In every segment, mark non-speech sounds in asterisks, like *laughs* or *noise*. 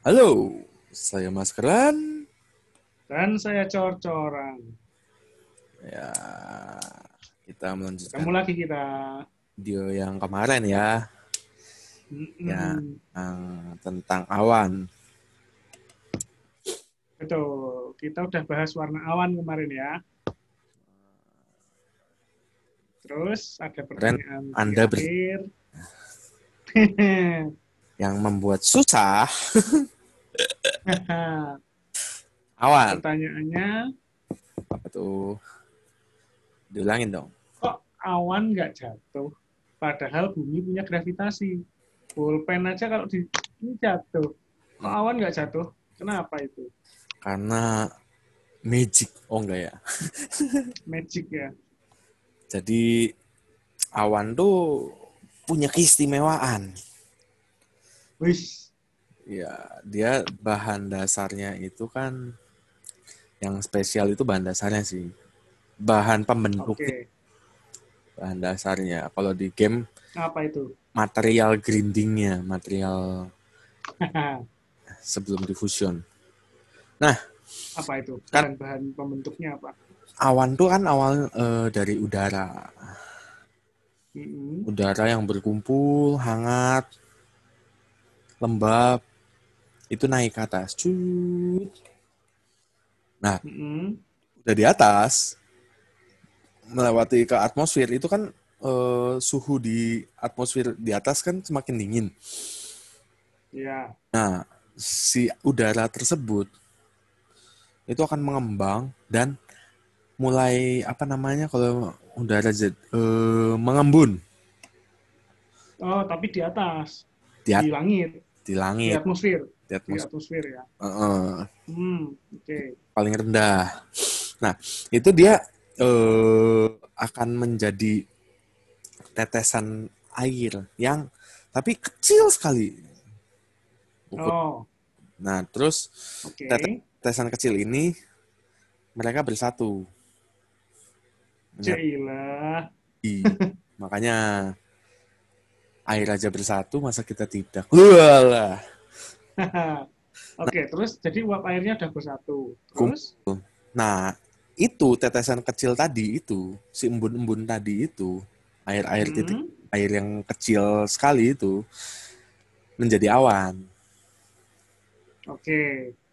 Halo, saya Maskeran. Dan saya cor-coran. Ya, kita melanjutkan Ketemu lagi kita. video yang kemarin ya, Mm-mm. Ya. yang tentang awan. Betul. Kita udah bahas warna awan kemarin ya. Terus ada pertanyaan Anda ber-. *laughs* *laughs* Yang membuat susah awan. Pertanyaannya, Apa tuh? Diulangin dong. kok awan nggak jatuh? Padahal bumi punya gravitasi. Pulpen aja kalau di ini jatuh. Kok awan nggak jatuh? Kenapa itu? Karena magic. Oh enggak ya. *laughs* Magic ya. Jadi awan tuh punya keistimewaan. Wih, Ya, dia bahan dasarnya itu kan yang spesial itu bahan dasarnya sih. Bahan pembentuk oke. bahan dasarnya. Kalau di game Apa itu? material grindingnya, material *laughs* sebelum diffusion. apa itu? Kan- Bahan-bahan pembentuknya apa? Awan tuh kan awal eh, dari udara. Mm-mm. Udara yang berkumpul, hangat, lembab, itu naik ke atas. Cut. Mm-mm. Udah di atas, melewati ke atmosfer, itu kan eh, suhu di atmosfer di atas kan semakin dingin. Ya. Nah, si udara tersebut itu akan mengembang dan mulai apa namanya kalau udara jad- eh, mengembun Oh, tapi di atas, di, at- di langit, di di langit, atmosfer, di di atmosfer atmosfer ya. eh, Hmm, oke. paling rendah. Nah, itu dia eh, akan menjadi tetesan air yang tapi kecil sekali. Oh, Nah, terus. Tete- tetesan kecil ini mereka bersatu. Menyatu. *laughs* Makanya air aja bersatu, masa kita tidak? Walah. *laughs* Oke, terus jadi uap airnya udah bersatu. Terus, Nah, itu tetesan kecil tadi itu, si embun-embun tadi itu, air-air hmm, titik air yang kecil sekali itu menjadi awan. oke.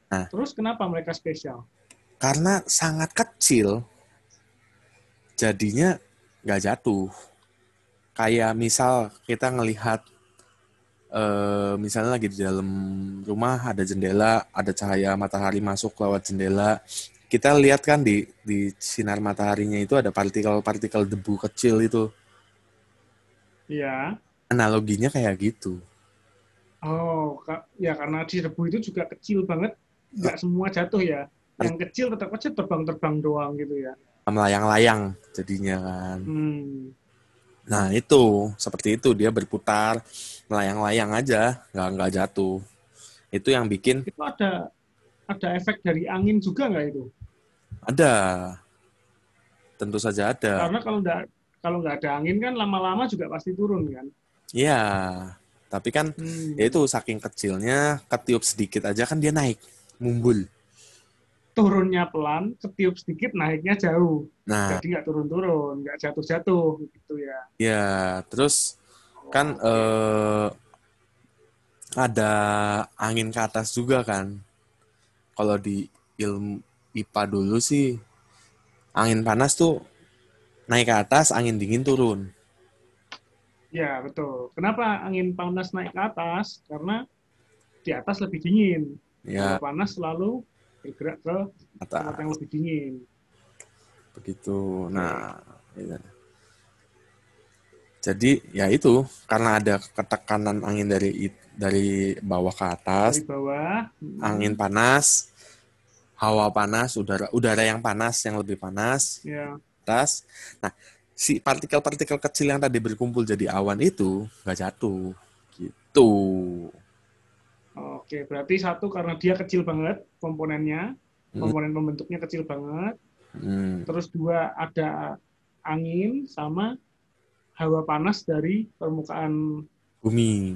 Nah. Terus kenapa mereka spesial? Karena sangat kecil, jadinya nggak jatuh. Kayak misal kita ngelihat, eh, misalnya lagi di dalam rumah ada jendela, ada cahaya matahari masuk lewat jendela. Kita lihat kan di di sinar mataharinya itu ada partikel-partikel debu kecil itu. Ya. Analoginya kayak gitu. Oh, ya karena di debu itu juga kecil banget, nggak semua jatuh ya. Yang kecil tetap aja terbang-terbang doang gitu ya. Melayang-layang jadinya kan. Hmm. Nah itu seperti itu dia berputar melayang-layang aja nggak nggak jatuh. Itu yang bikin Itu ada ada efek dari angin juga nggak itu? ada. Tentu saja ada. Karena kalau nggak kalau nggak ada angin kan lama-lama juga pasti turun kan. Iya. Tapi kan Hmm. ya itu saking kecilnya ketiup sedikit aja kan dia naik, mumbul. Turunnya pelan, ketiup sedikit, naiknya jauh. Nah, Jadi nggak turun-turun, nggak jatuh-jatuh gitu ya. ya terus kan eh, ada angin ke atas juga kan. Kalau di ilmu IPA dulu sih angin panas tuh naik ke atas, angin dingin turun. Ya betul. Kenapa angin panas naik ke atas? Karena di atas lebih dingin. Ya, Kalau panas selalu bergerak ke tempat yang lebih dingin. begitu. Nah, ya. jadi ya itu karena ada ketekanan angin dari dari bawah ke atas, Dari bawah, hmm, angin panas, hawa panas, udara udara yang panas yang lebih panas ya atas. Nah, si partikel-partikel kecil yang tadi berkumpul jadi awan itu nggak jatuh, gitu. Oke, berarti satu karena dia kecil banget komponennya, Hmm. komponen pembentuknya kecil banget. Hmm. Terus dua ada angin sama hawa panas dari permukaan Bumi.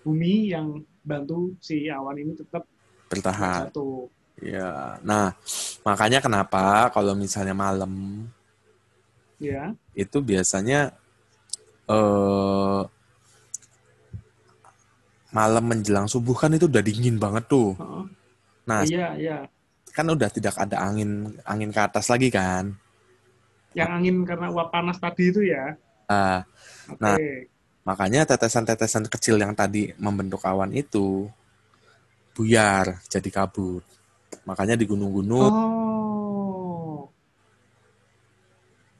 bumi yang bantu si awan ini tetap bertahan. jatuh. Ya. Nah, makanya kenapa kalau misalnya malam Ya, itu biasanya eh malam menjelang subuh kan itu udah dingin banget tuh. heeh. Nah, iya, iya. kan udah tidak ada angin angin ke atas lagi kan. Yang angin karena uap panas tadi itu ya. Ah, Oke. Nah. makanya tetesan-tetesan kecil yang tadi membentuk awan itu buyar jadi kabut. Makanya di gunung-gunung Oh,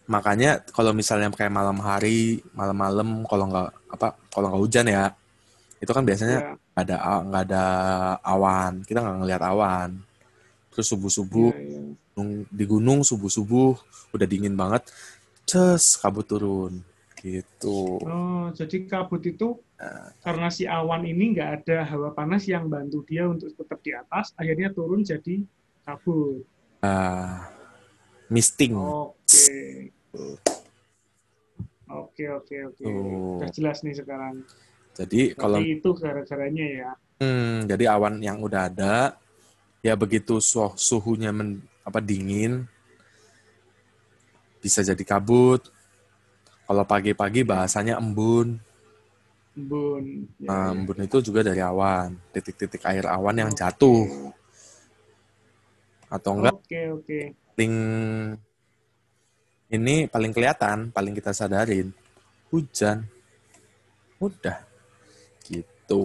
makanya kalau misalnya kayak malam hari malam-malam kalau nggak apa kalau nggak hujan ya itu kan biasanya ya, nggak ada nggak ada awan kita nggak ngelihat awan terus subuh subuh iya, iya. di gunung subuh subuh udah dingin banget ces kabut turun gitu Oh, jadi kabut itu Nah. karena si awan ini nggak ada hawa panas yang bantu dia untuk tetap di atas, akhirnya turun jadi kabut. Ah, misting Oke. Oke, oke, oke. Tuh. Udah jelas nih sekarang. Jadi kalau Berarti itu gara-garanya ya. hmm, jadi awan yang udah ada ya begitu su- suhunya men- apa dingin bisa jadi kabut kalau pagi-pagi bahasanya embun Embun. Ya, Nah, ya. embun itu juga dari awan, titik-titik air awan yang jatuh atau enggak Oke, oke. paling ini paling kelihatan, paling kita sadarin hujan. Udah gitu.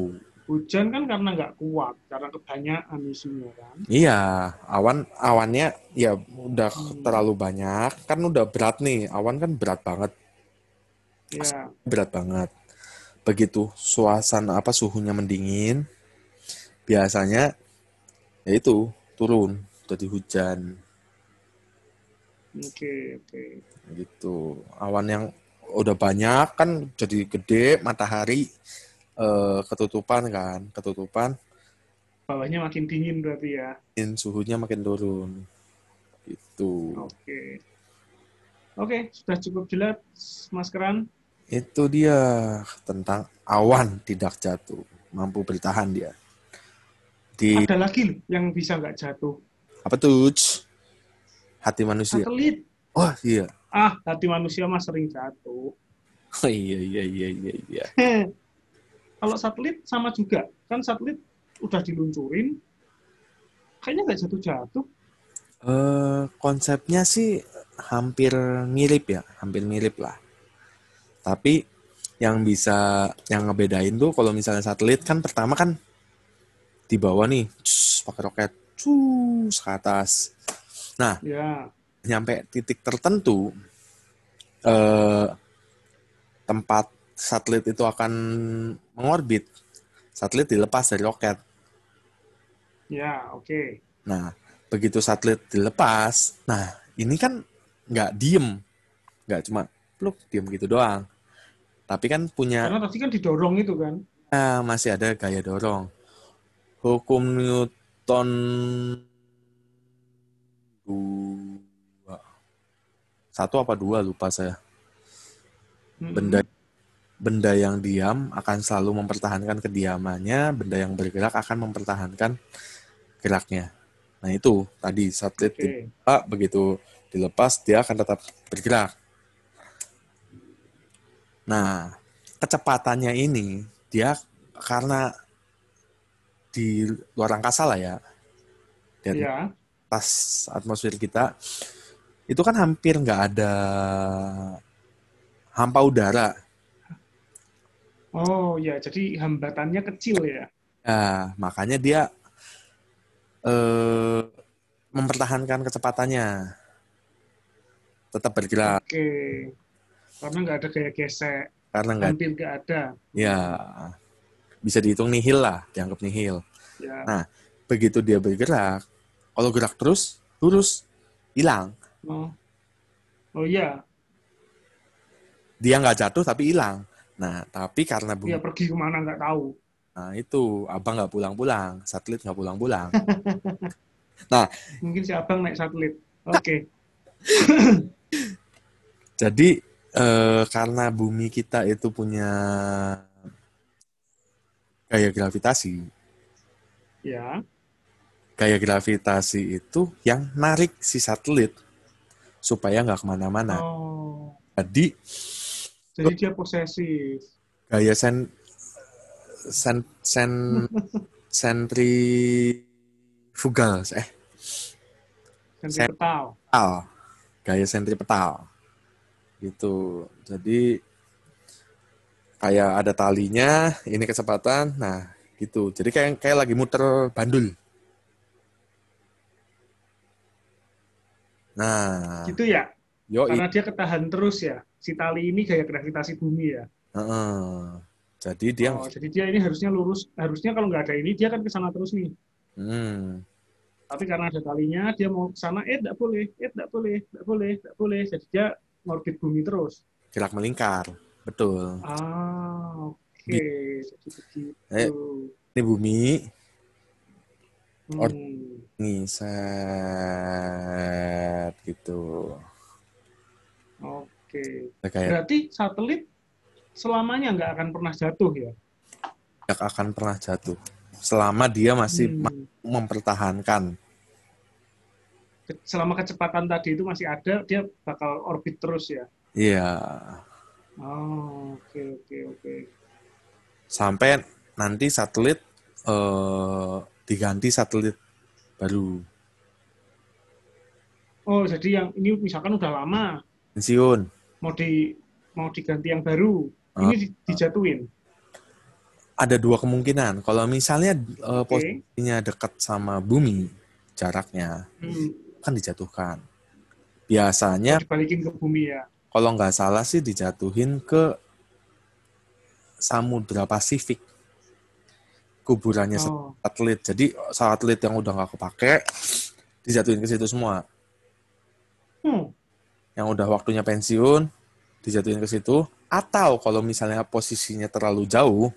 Hujan kan karena nggak kuat, karena kebanyakan isinya kan. Iya, awan awannya ya udah Hmm. terlalu banyak, kan udah berat nih. Awan kan berat banget, Ya, berat banget. Begitu suasana apa suhunya mendingin, biasanya ya itu turun jadi hujan. oke, oke. gitu awan yang udah banyak kan jadi gede matahari eh, ketutupan kan ketutupan Bawahnya makin dingin berarti ya. in suhunya makin turun gitu Oke. Oke, sudah cukup jelas, Mas Keran. itu dia tentang awan tidak jatuh mampu bertahan dia di Ada lagi yang bisa nggak jatuh. apa tuh hati manusia Satelit. oh iya Ah, hati manusia mah sering jatuh. *laughs* oh, iya iya iya iya iya *laughs* Kalau satelit sama juga. Kan satelit udah diluncurin, kayaknya nggak jatuh-jatuh. Eh, konsepnya sih hampir mirip ya, hampir mirip lah. Tapi yang bisa yang ngebedain tuh kalau misalnya satelit kan pertama kan di bawah nih, cus, pakai roket, cus ke atas. Nah, Ya, nyampe titik tertentu eh, tempat satelit itu akan mengorbit. Satelit dilepas dari roket. ya, oke. Nah, begitu satelit dilepas, nah ini kan nggak diem, nggak cuma pluk diem gitu doang. Tapi kan punya Karena tadi kan didorong itu kan. ah, masih ada gaya dorong. Hukum Newton dua, satu apa dua lupa saya. Benda benda yang diam akan selalu mempertahankan kediamannya, benda yang bergerak akan mempertahankan geraknya. Nah itu tadi satelit Oke. dibuka, begitu dilepas dia akan tetap bergerak. Nah kecepatannya ini dia karena di luar angkasa lah ya, di Ya, atas atmosfer kita itu kan hampir nggak ada hampa udara. Oh ya, jadi hambatannya kecil ya. Nah, makanya dia eh, mempertahankan kecepatannya, tetap bergerak Oke. Karena nggak ada gaya gesek, karena nggak, hampir nggak ada. ya bisa dihitung nihil lah, dianggap nihil. Ya, Nah, begitu dia bergerak, kalau gerak terus, lurus, hilang. oh, oh iya, Dia nggak jatuh tapi hilang. Nah, tapi karena bumi, dia pergi ke mana nggak tahu. nah itu abang nggak pulang-pulang, satelit nggak pulang-pulang. *laughs* Mungkin si abang naik satelit. Oke, *laughs* Jadi eh, karena bumi kita itu punya gaya gravitasi. Ya. Gaya gravitasi itu yang narik si satelit supaya nggak ke mana-mana. Oh. Jadi Jadi dia posesif. gaya sen sen sen *laughs* sentrifugal eh. Sentripetal. petal. Gaya sentripetal gitu. Jadi kayak ada talinya ini kecepatan nah gitu. Jadi kayak kayak lagi muter bandul. Nah. Gitu ya? Yo Karena dia ketahan terus ya. Si tali ini gaya gravitasi bumi ya. jadi dia Oh, jadi dia ini harusnya lurus. Harusnya kalau nggak ada ini dia kan ke sana terus nih. hmm, Tapi karena ada talinya, dia mau ke sana, eh tidak boleh, eh tidak boleh, tidak boleh, tidak boleh. Jadi dia ngorbit bumi terus. gerak melingkar betul Ah, oke. Jadi begitu. Eh, ini bumi or- Hmm. nih set gitu Oke. kayak Berarti satelit selamanya nggak akan pernah jatuh ya? tidak akan pernah jatuh selama dia masih Hmm. mempertahankan Selama kecepatan tadi itu masih ada, dia bakal orbit terus ya? iya Oh, oke, oke, oke. sampai nanti satelit eh, diganti satelit baru Oh, jadi yang ini misalkan udah lama, pensiun mau di mau diganti yang baru, Ah. ini di- dijatuhin. ada dua kemungkinan kalau misalnya Oke. posisinya dekat sama bumi jaraknya Hmm. kan dijatuhkan biasanya Dibalikin ke bumi ya. kalau nggak salah sih dijatuhin ke Samudra Pasifik kuburannya Oh, satelit jadi satelit yang udah nggak kepake dijatuhin ke situ semua hmm. Yang udah waktunya pensiun dijatuhin ke situ atau kalau misalnya posisinya terlalu jauh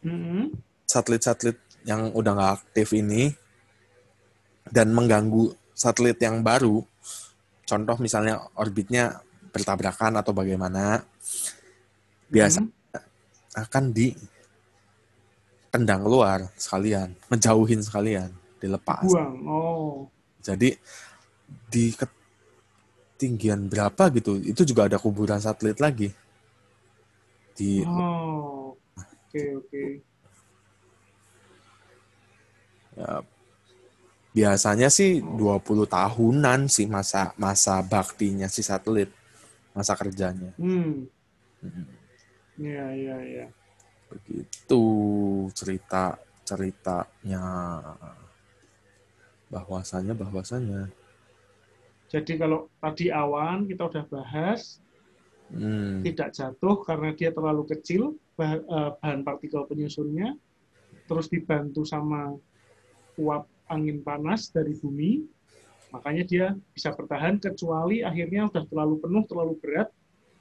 Mm-mm. satelit-satelit yang udah nggak aktif ini dan mengganggu satelit yang baru contoh misalnya orbitnya bertabrakan atau bagaimana biasa Hmm. akan di tendang keluar sekalian ngejauhin sekalian dilepas Buang. Oh, jadi di ketinggian berapa gitu itu juga ada kuburan satelit lagi di oh, oke, oke. ya, biasanya sih 20 tahunan sih masa masa baktinya si satelit masa kerjanya Hmm. Mm, Iya, iya, iya. begitu cerita ceritanya bahwasanya bahwasanya Jadi kalau tadi awan kita udah bahas, hmm, tidak jatuh karena dia terlalu kecil eh, bahan partikel penyusunnya, terus dibantu sama uap angin panas dari bumi, makanya dia bisa bertahan kecuali akhirnya udah terlalu penuh, terlalu berat,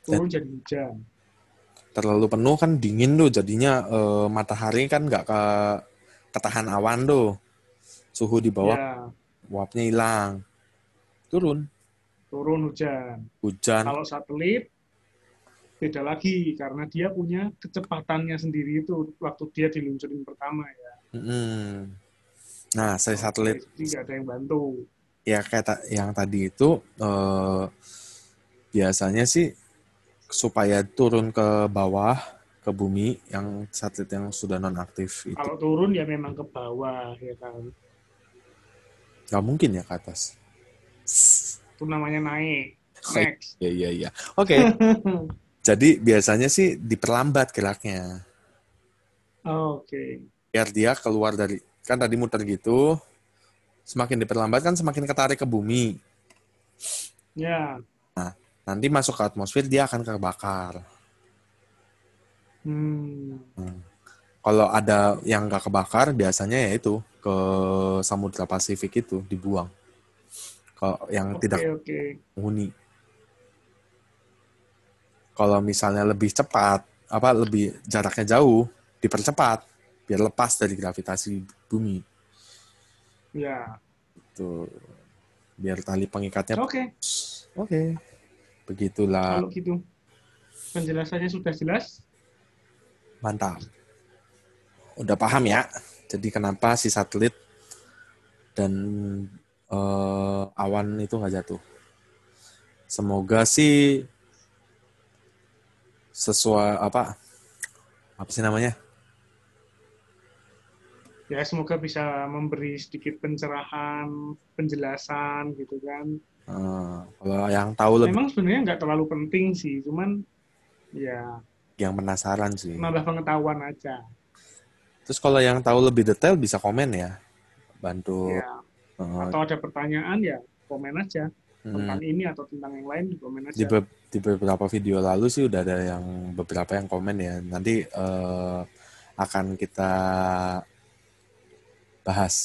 turun jadi hujan. terlalu penuh kan dingin tuh jadinya eh, matahari kan nggak ke ketahan awan tuh. Suhu di bawah Ya, uapnya hilang turun turun hujan. hujan Kalau satelit beda lagi karena dia punya kecepatannya sendiri itu waktu dia diluncurin pertama ya. Mm-mm. nah saya satelit Jadi nggak ada yang bantu. ya kayak ta- yang tadi itu eh, biasanya sih supaya turun ke bawah ke bumi yang satelit yang sudah non aktif itu Kalau turun ya memang ke bawah ya kan. nggak mungkin ya ke atas Itu namanya naik. Next. ya iya iya oke *laughs* jadi biasanya sih diperlambat geraknya Oke. biar dia keluar dari kan tadi muter gitu semakin diperlambat kan semakin ketarik ke bumi Ya. nanti masuk ke atmosfer dia akan kebakar Hmm. kalau ada yang nggak kebakar biasanya ya itu ke Samudra Pasifik itu dibuang kalau yang Oke, tidak menghuni kalau misalnya lebih cepat apa lebih jaraknya jauh dipercepat biar lepas dari gravitasi bumi Ya. tuh biar tali pengikatnya Oke, oke begitulah kalau gitu. Penjelasannya sudah jelas. mantap udah paham ya. Jadi kenapa si satelit dan eh, awan itu nggak jatuh. Semoga sih sesuai apa apa sih namanya? Ya, semoga bisa memberi sedikit pencerahan, penjelasan gitu kan. Eh, kalau yang tahu lebih Memang sebenarnya nggak terlalu penting sih, cuman ya yang penasaran sih. nambah pengetahuan aja. Terus kalau yang tahu lebih detail bisa komen ya, bantu. Ya. Atau ada pertanyaan ya komen aja hmm. tentang ini atau tentang yang lain komen aja. di, be- di beberapa video lalu sih udah ada yang beberapa yang komen ya. Nanti eh, akan kita bahas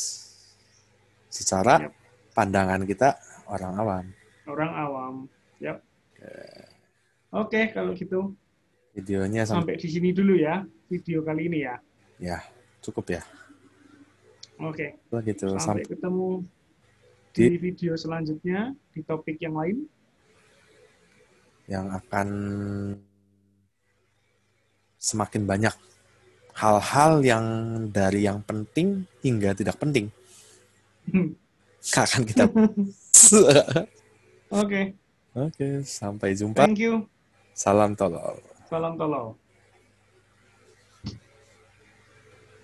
secara Yap. pandangan kita orang awam. Orang awam. Yap. Oke, kalau gitu Videonya sampai sampai di sini dulu ya video kali ini ya. ya cukup ya. Oke, Begitu sampai sampai ketemu Di- di video selanjutnya di topik yang lain. yang akan semakin banyak hal-hal yang dari yang penting hingga tidak penting akan kita *laughs* Oke, Oke, sampai jumpa. thank you. Salam tolol. Salam tolol.